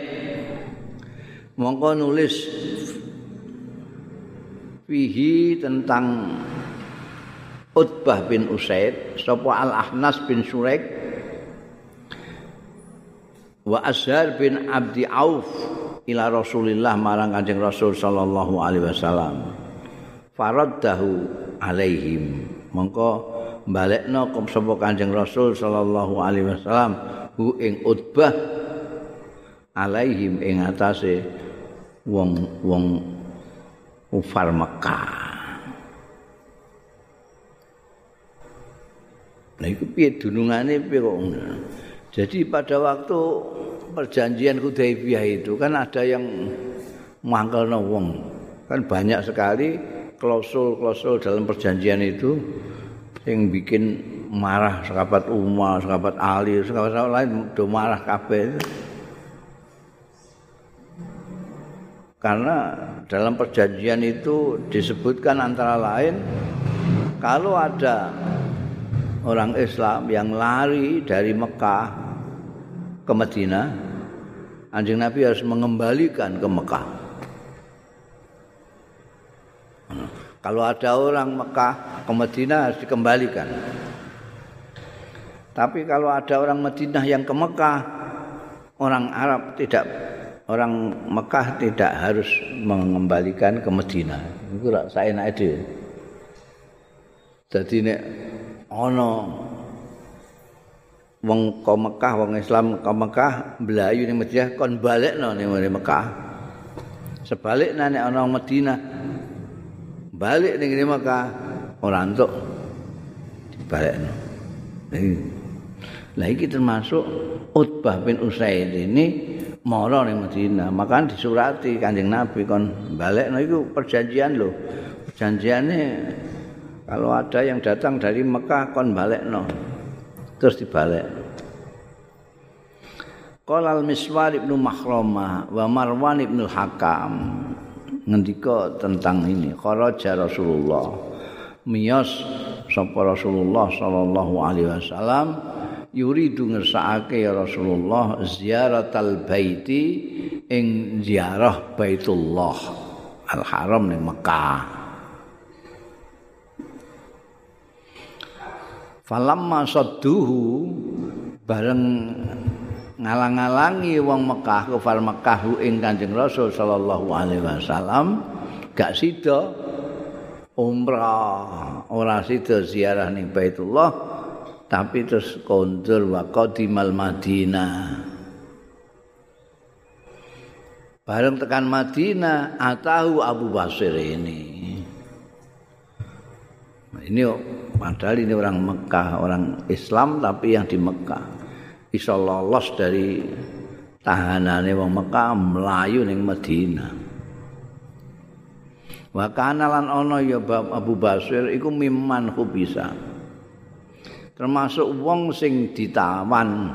mongko nulis fihi tentang Utbah bin Usaid sapa Al-Ahnas bin Suraik wa Azhar bin Abdi Auf ila Rasulillah marang Kanjeng Rasul sallallahu alaihi wasallam. Faraddahu alaihim. Mongko balekno sapa Kanjeng Rasul sallallahu alaihi wasallam hu ing Utbah alaihim ing atase wong-wong kufar Mekah Nah itu piye dunungane piye kok Jadi pada waktu perjanjian Hudaybiyah itu kan ada yang mangkelno wong. Kan banyak sekali klausul-klausul dalam perjanjian itu yang bikin marah sahabat Umar, sahabat Ali, sahabat lain do marah kabeh. Karena dalam perjanjian itu disebutkan antara lain kalau ada orang Islam yang lari dari Mekah ke Madinah, anjing Nabi harus mengembalikan ke Mekah. Kalau ada orang Mekah ke Madinah harus dikembalikan. Tapi kalau ada orang Madinah yang ke Mekah, orang Arab tidak orang Mekah tidak harus mengembalikan ke Madinah. Saya itu. Jadi nek ana wong ka Mekah wong Islam ka Mekah mlayu ning Madinah kon balekno ning Mekah sebaliknya nek ana Madinah balik ning Mekah ora entuk dibalekno Nah iki termasuk Utbah bin Usaid ini mara ning Madinah, maka disurati Kanjeng Nabi kon balekno iku perjanjian lho. Perjanjiane Kalau ada yang datang dari Mekah kon balik no. Terus dibalik. Qala al-Miswar ibnu Mahrama wa Marwan ibnu Hakam ngendika tentang ini kharaja Rasulullah. Miyas sapa Rasulullah sallallahu alaihi wasallam yuridu ngersakake ya Rasulullah ziaratal baiti ing ziarah Baitullah Al-Haram ning Mekah falamma sadduhu bareng ngalang-alangi wong Mekah kufar Mekah ing Kanjeng Rasul sallallahu alaihi wasallam gak sida umrah ora sida ziarah ning Baitullah tapi terus kondur wa qadimal Madinah. Bareng tekan Madinah atahu Abu Basir ini. Ini Padahal ini orang Mekah, orang Islam tapi yang di Mekah. Bisa lolos dari tahanane wong Mekah melayu ning Madinah. Wa kana lan ana ya Abu Basir iku miman bisa. Termasuk wong sing ditawan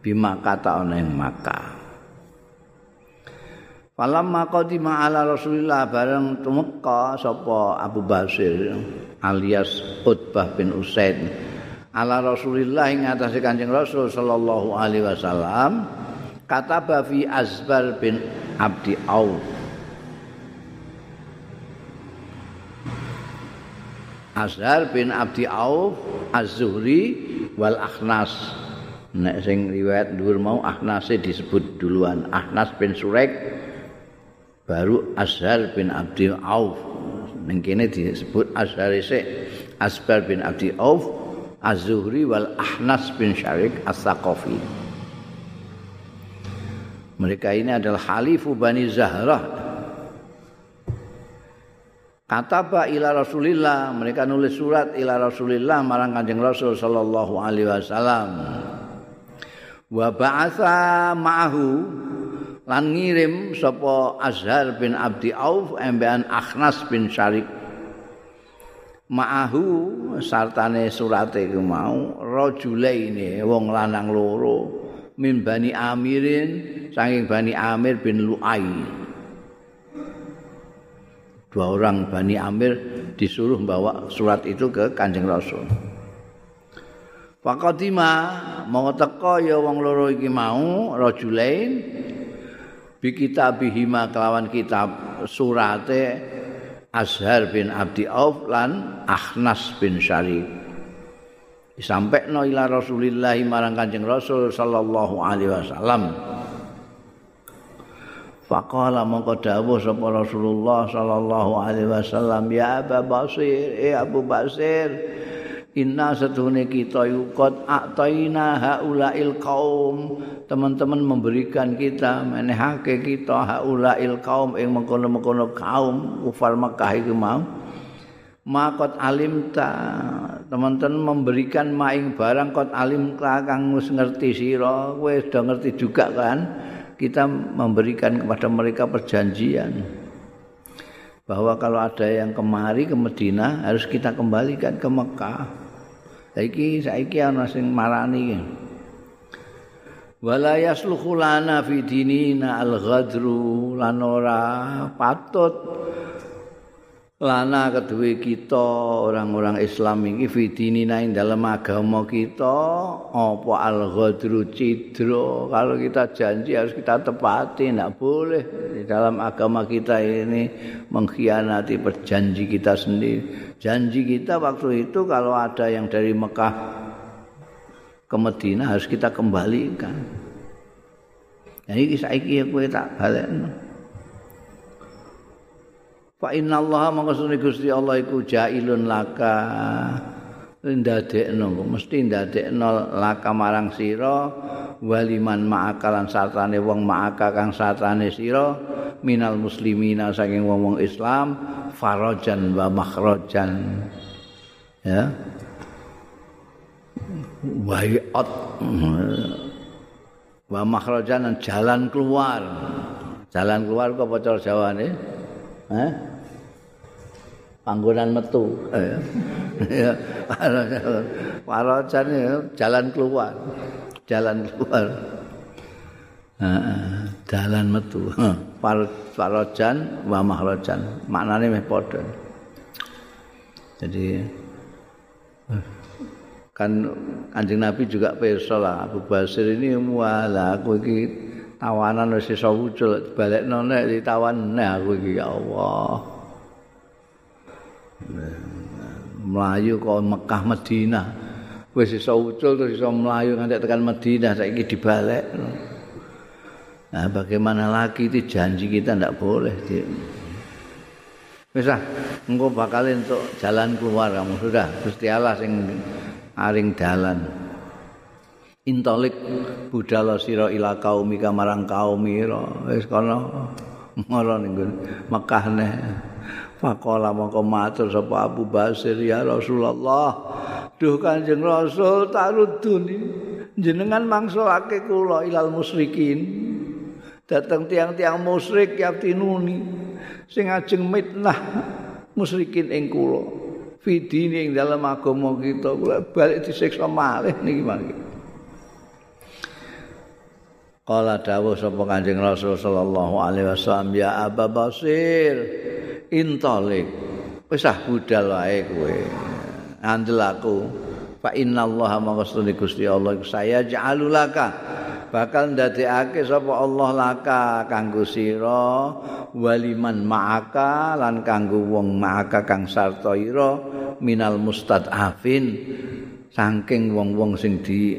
bima kata ana ing Makkah. Falamma qadima ala Rasulillah bareng tumeka sapa Abu Basir alias Utbah bin Usaid. Ala Rasulillah ing atase Kanjeng Rasul sallallahu alaihi wasallam kata fi Azbar bin Abdi Auf. Azhar bin Abdi Auf Az-Zuhri wal Akhnas. Nek sing riwayat dhuwur mau Akhnas disebut duluan. Akhnas bin Surek baru Azhar bin Abdi Auf ning kene disebut Azhari Asbar bin Abdi Auf Az-Zuhri wal Ahnas bin Syarik As-Saqafi mereka ini adalah Halifu Bani Zahrah Kataba ila Rasulillah, mereka nulis surat ila Rasulillah marang Kanjeng Rasul sallallahu alaihi wasallam. Wa ba'atha ma'ahu lan ngirim sapa Azhar bin Abdi Auf embean Akhnas bin Syarik. Ma'ahu sartane surate iku mau rajulaine wong lanang loro min Bani Amirin saking Bani Amir bin Lu'ai. dua orang Bani Amir disuruh bawa surat itu ke Kanjeng Rasul. Faqadima mau teko ya wong loro iki mau rajulain bi kitabihima kelawan kitab surate Azhar bin Abdi Auf lan Akhnas bin Syarif. Disampaikan ila Rasulillah marang Kanjeng Rasul sallallahu alaihi wasallam. Faqala mongko dawuh sapa Rasulullah sallallahu alaihi wasallam ya Abu Basir eh Abu Basir inna satune kita yukot ataina haulail qaum. Teman-teman memberikan kita menehake kita haulail qaum ing mengkono-mengkono kaum kufar Makkah iku mau. Makot alimta. Teman-teman memberikan maing barang kot alim kang wis ngerti sira. Kowe sudah ngerti juga kan? Kita memberikan kepada mereka perjanjian. Bahwa kalau ada yang kemari ke Medina harus kita kembalikan ke Mekah. Saiki saiki ana sing marani. Wala yasluhu lana fi dinina al-ghadru lan ora patut lana kedua kita orang-orang Islam ini fitini nain dalam agama kita. Apa al ghadru cidro kalau kita janji harus kita tepati tidak boleh. Di dalam agama kita ini mengkhianati perjanji kita sendiri. Janji kita waktu itu kalau ada yang dari Mekah ke Medina harus kita kembalikan. Jadi kisah iki aku tak balik Fa inna Allah mangkasune Gusti Allah iku jailun laka. Ndadekno mesti ndadekno laka marang sira. Waliman ma'akalan satane wong ma'aka kang satane sira. Minal muslimina saking wong-wong Islam farajan wa makhrajan. Ya. Wai'at wa makhrajan jalan keluar. Jalan keluar kok bocor jawane eh panggonan metu. Ya parajan jalan keluar jalan keluar. Jalan metu. Parajan wa mahrajan maknane meh padha. Jadi kan Kanjeng Nabi juga pirsa lah Abu Basir ini wala aku iki tawanan wis iso wucul balekno nek ditawan aku iki ya Allah melayu kok Mekah Medina wis iso ucul terus iso melayu nganti tekan Medina saiki dibalik. Nah bagaimana lagi? Itu janji kita ndak boleh wis ah engko bakal untuk jalan keluar kamu sudah. Gusti Allah sing aring dalan. Intolik budala sira ila kaumi kamarang kaumira wis kono ngono ning Mekah nih Faqala mongko matur sapa Abu Basir ya Rasulullah. Duh Kanjeng Rasul taruduni jenengan mangsulake kula ilal musyrikin. Dateng tiang-tiang musyrik ya sing ajeng mitnah musyrikin ing kula. Fidini ing dalam agama kita kula balik disiksa malih niki mangke. Kala dawuh sapa Kanjeng Rasul sallallahu alaihi wasallam ya Abu Basir intolik ah budal wae kowe. Andel aku fa innallaha maqsudi Gusti Allah saya ja'alulaka bakal ndadekake sapa Allah laka kanggo sira waliman ma'aka lan kanggo wong ma'aka kang sarta ira minal mustadafin. Saking wong-wong sing di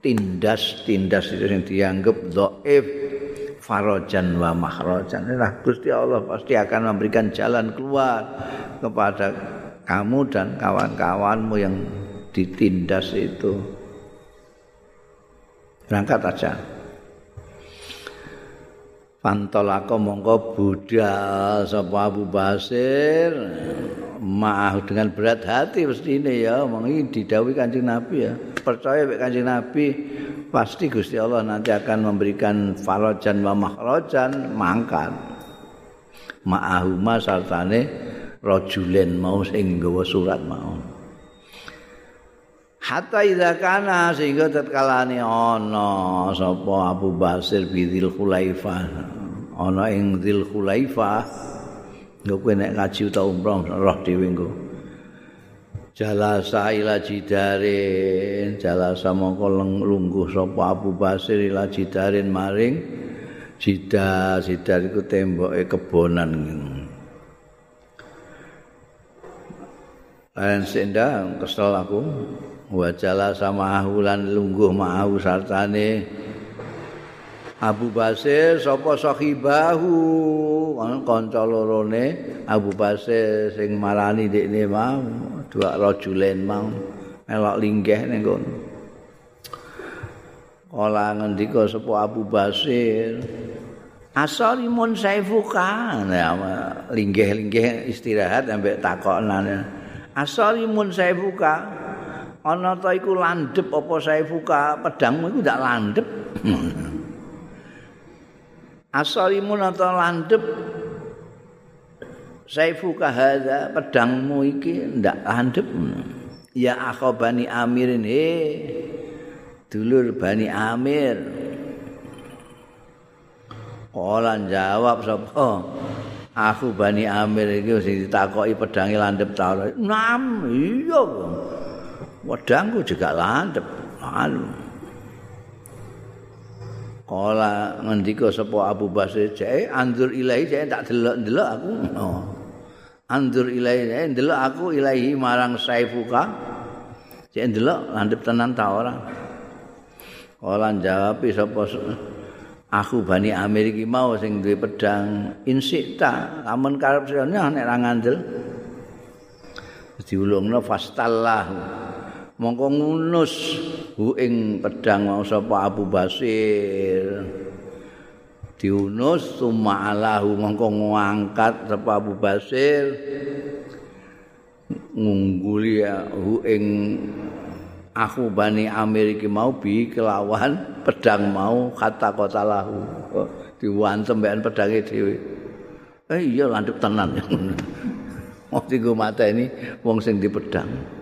tindas itu sing dianggap dhaif farajan wa mahrajan. Nah, Gusti Allah pasti akan memberikan jalan keluar kepada kamu dan kawan-kawanmu yang ditindas itu. Berangkat aja. Pantolako mongko budal sapa Abu Basir maaf dengan berat hati mesti ini ya omong ini didawi kanjeng Nabi ya percaya mek kanjeng Nabi pasti Gusti Allah nanti akan memberikan farajan wa mahrajan mangkat. Ma'ahuma sartane rajulen mau sing nggawa surat mau. Hatta idza kana sehingga tatkalane ana sapa Abu Basir bidil Khulaifah. Ana ing Dzil Khulaifah nggo kowe nek ngaji utawa umroh roh dhewe nggo jalasa ila jidarin jalasa mongko lungguh sapa Abu Basir ila jidarin maring. Jidar jidar iku temboke kebonan. Lan senda kesel aku. Wajala sama ahulan lungguh ma'ahu sartane Abu Basir sapa sahibahu. Kanca lorone Abu Basir sing marani dekne mau dua rajulen mau melok linggih ning kono. Kala ngendika sapa Abu Basir Asari mun saifuka linggih-linggih istirahat sampai takokane Asari mun saifuka. Ana ta iku landhep apa saifuka? Pedangmu iku ndak landhep asalimun ta landhep saifuka hadza pedangmu iki ndak landhep ya akhobani amirin he dulur bani amir Kala jawab sapa? Aku Bani Amir iki sing ditakoki pedange landhep ta. Nam, iya. wedangku juga landep anu Kala ngendika sapa Abu Basir jae andur ilahi jae tak delok-delok aku. Oh. Andur ilahi jae delok aku ilahi marang Saifuka. Jae delok landep tenan ta ora. Kala jawab sapa aku Bani Amir iki mau sing duwe pedang insikta lamun karep sene nek ra ngandel. Diulungno fastallahu. Mongko ngunus. Hu ing pedang mau sapa Abu Basir. Diunus summa alahu mongko ngangkat sapa Abu Basir. Ngungguli hu ing aku Bani Amir iki mau bi kelawan pedang mau kata kota lahu diwantem mbekan pedange dhewe. Eh iya landhep tenan. Mesti gue mata ini wong sing di pedang.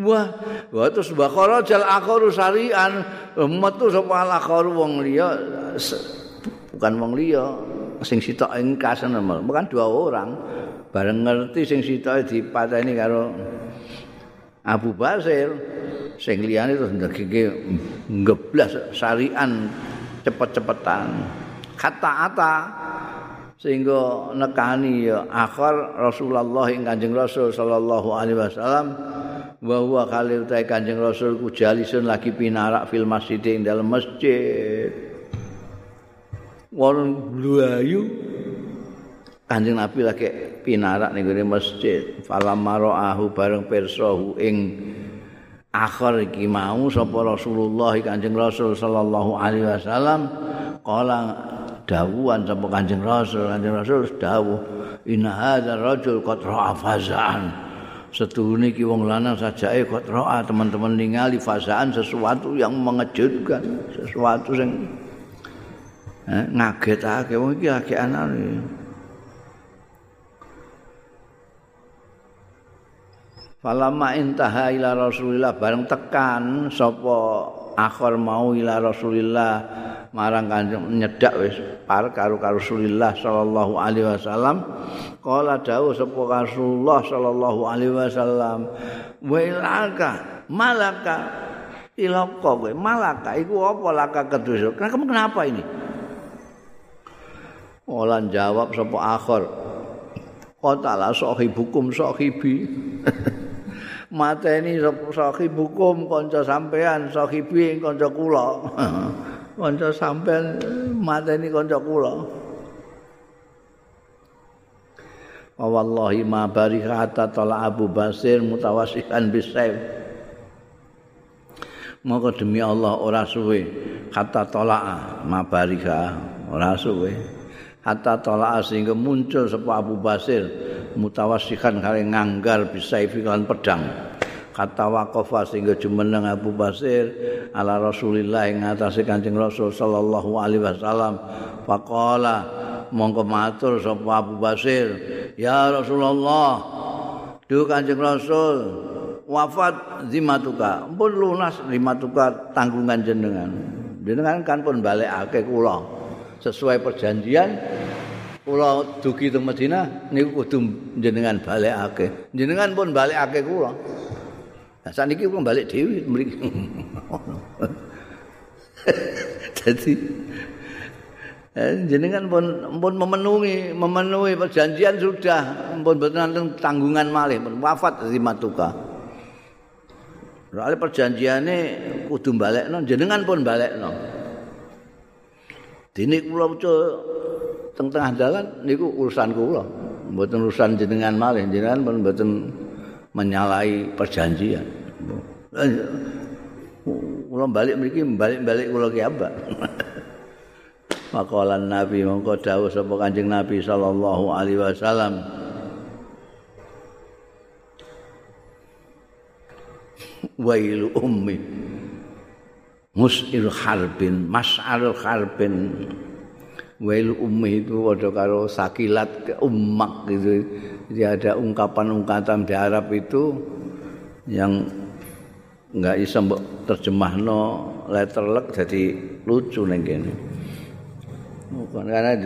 Wah, wah terus bakara jal akharu sarian metu sapa akharu wong liya bukan wong liya sing sitok engkas bukan dua orang. Bareng ngerti sing sitok dipateni karo Abu Basir sing liyane terus ndegeke ngeblas sarian cepet-cepetan. Kata-ata sehingga nekani ya akhir Rasulullah ing Kanjeng Rasul sallallahu alaihi wasallam wa huwa kali utahe Kanjeng Rasul ku jalisun lagi pinarak fil masjid ing dalam masjid. Wong bluayu Kanjeng Nabi lagi pinarak ning gone masjid. Falam maraahu bareng pirsahu ing akhir iki mau sapa Rasulullah Kanjeng Rasul sallallahu alaihi wasallam kala dawuhan sapa Kanjeng Rasul Kanjeng Rasul dawuh inna hadzal rajul qad ra'a fazan setuhune iki wong lanang sajake kok roa teman-teman ningali fasaan sesuatu yang mengejutkan sesuatu sing eh, ngagetake wong iki anane. Falama intaha ila Rasulillah bareng tekan sapa akhir mau ila Rasulillah marang kanjeng nyedak wis par karo Rasulullah sallallahu alaihi wasallam. Kala dawuh sapa Rasulullah sallallahu alaihi wasallam wa ilaka malaka ilaka kowe. Malaka iku apa laka kedus kamu kenapa ini? Olan jawab sapa akhir Kotala sahibukum sahibi. Mateni sahibukum kanca sampean sahibi kanca kula kanca sampean mateni kanca kula. Wallahi ma barika hatta tala Abu Basir mutawasikan bisaif Maka demi Allah ora suwe kata tolak ma barika ora suwe. Hatta tolak sehingga muncul sapa Abu Basir mutawasikan kali nganggar bisaifi kan pedang kata waqafa sehingga jumeneng Abu Basir ala Rasulillah ing atase Kanjeng Rasul sallallahu alaihi wasallam. Faqala mongko matur sapa Abu Basir. Ya Rasulullah duh Kanjeng Rasul wafat zimatuka. Pun lunas zimatuka tanggungan jenengan. Jenengan kan pun balekake kula. Sesuai perjanjian kula dugi teng Madinah niku kudu jenengan balekake. Jenengan pun balekake kula Nah, saat pun balik Dewi mriki. Jadi Eh, jenengan pun pun memenuhi memenuhi perjanjian sudah pun betul tanggungan malih pun wafat di matuka. Soalnya perjanjiannya kudu balik no, jenengan pun balik no. Dini kula teng tengah jalan niku urusan kula, mboten urusan jenengan malih, jenengan pun mboten menyalahi perjanjian. Kula balik mriki balik-balik kula ki Makalan Nabi mongko dawuh sapa Kanjeng Nabi sallallahu alaihi wasallam. Wailu ummi Mus'il harbin, mas'al harbin. Wailu ummi itu ada karo sakilat ummak gitu. Jadi ada ungkapan-ungkapan di Arab itu yang enggak bisa terjemahno letterlek jadi lucu ning kene. Karena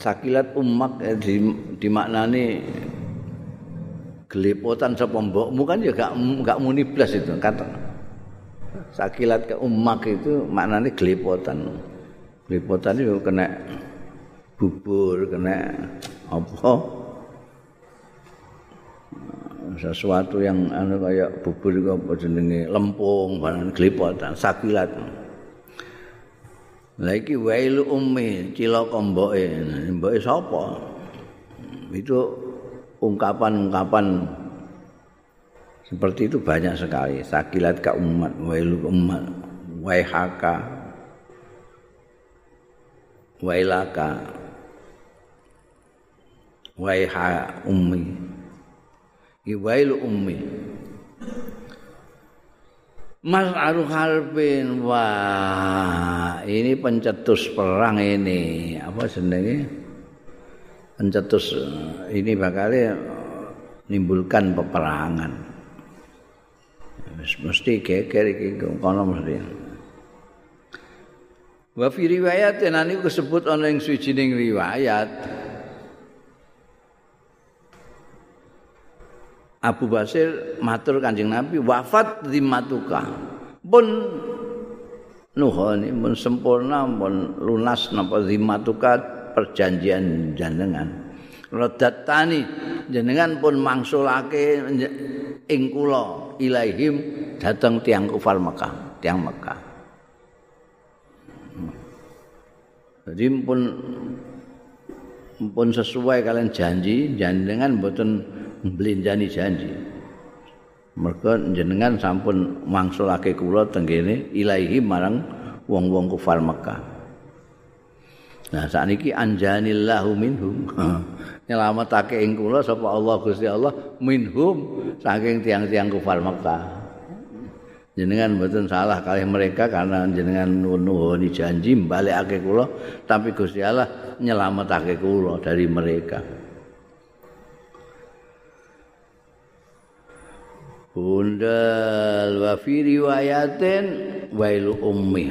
sakilat umak eh, di, dimaknani gelepotan sapa mbokmu kan ya gak gak muni blas itu kata sakilat ke umak itu maknanya gelepotan gelepotan itu kena bubur kena apa sesuatu yang anu kayak bubur itu apa jenenge lempung barang gelepotan sakilat Lah iki wailu ummi cilaka mboke. Mboke sapa? Itu ungkapan-ungkapan seperti itu banyak sekali. Sakilat ka umat, wailu umat, waihaka, wailaka, waiha ummi. Iki wailu ummi. Mas Harpin wah ini pencetus perang ini. Apa senengnya pencetus ini bakal nimbulkan peperangan. Mesti geger iki kono mesti Wa fi riwayat nani disebut ana ing suwijining riwayat Abu Basir matur Kanjeng Nabi wafat di Matuka. Pun nuhoni pun sempurna pun lunas napa di Matuka perjanjian jenengan. Rodatani jenengan pun mangsulake ing kula ilaihim dateng tiang kufar Mekah, tiang Mekah. Jadi pun pun sesuai kalian janji jenengan mboten mblenjani janji. Mergo jenengan sampun mangsulake kula tenggene ilahi marang wong-wong kufar Mekah. Nah, sakniki anjanillahu minhum. Nyelametake ing kula sapa Allah Gusti Allah minhum saking tiang-tiang kufar Mekah. Jenengan mboten salah kali mereka karena jenengan nuwuni janji mbalekake kula tapi Gusti Allah nyelametake kula dari mereka. Bundal wa fi riwayatin wailu ummi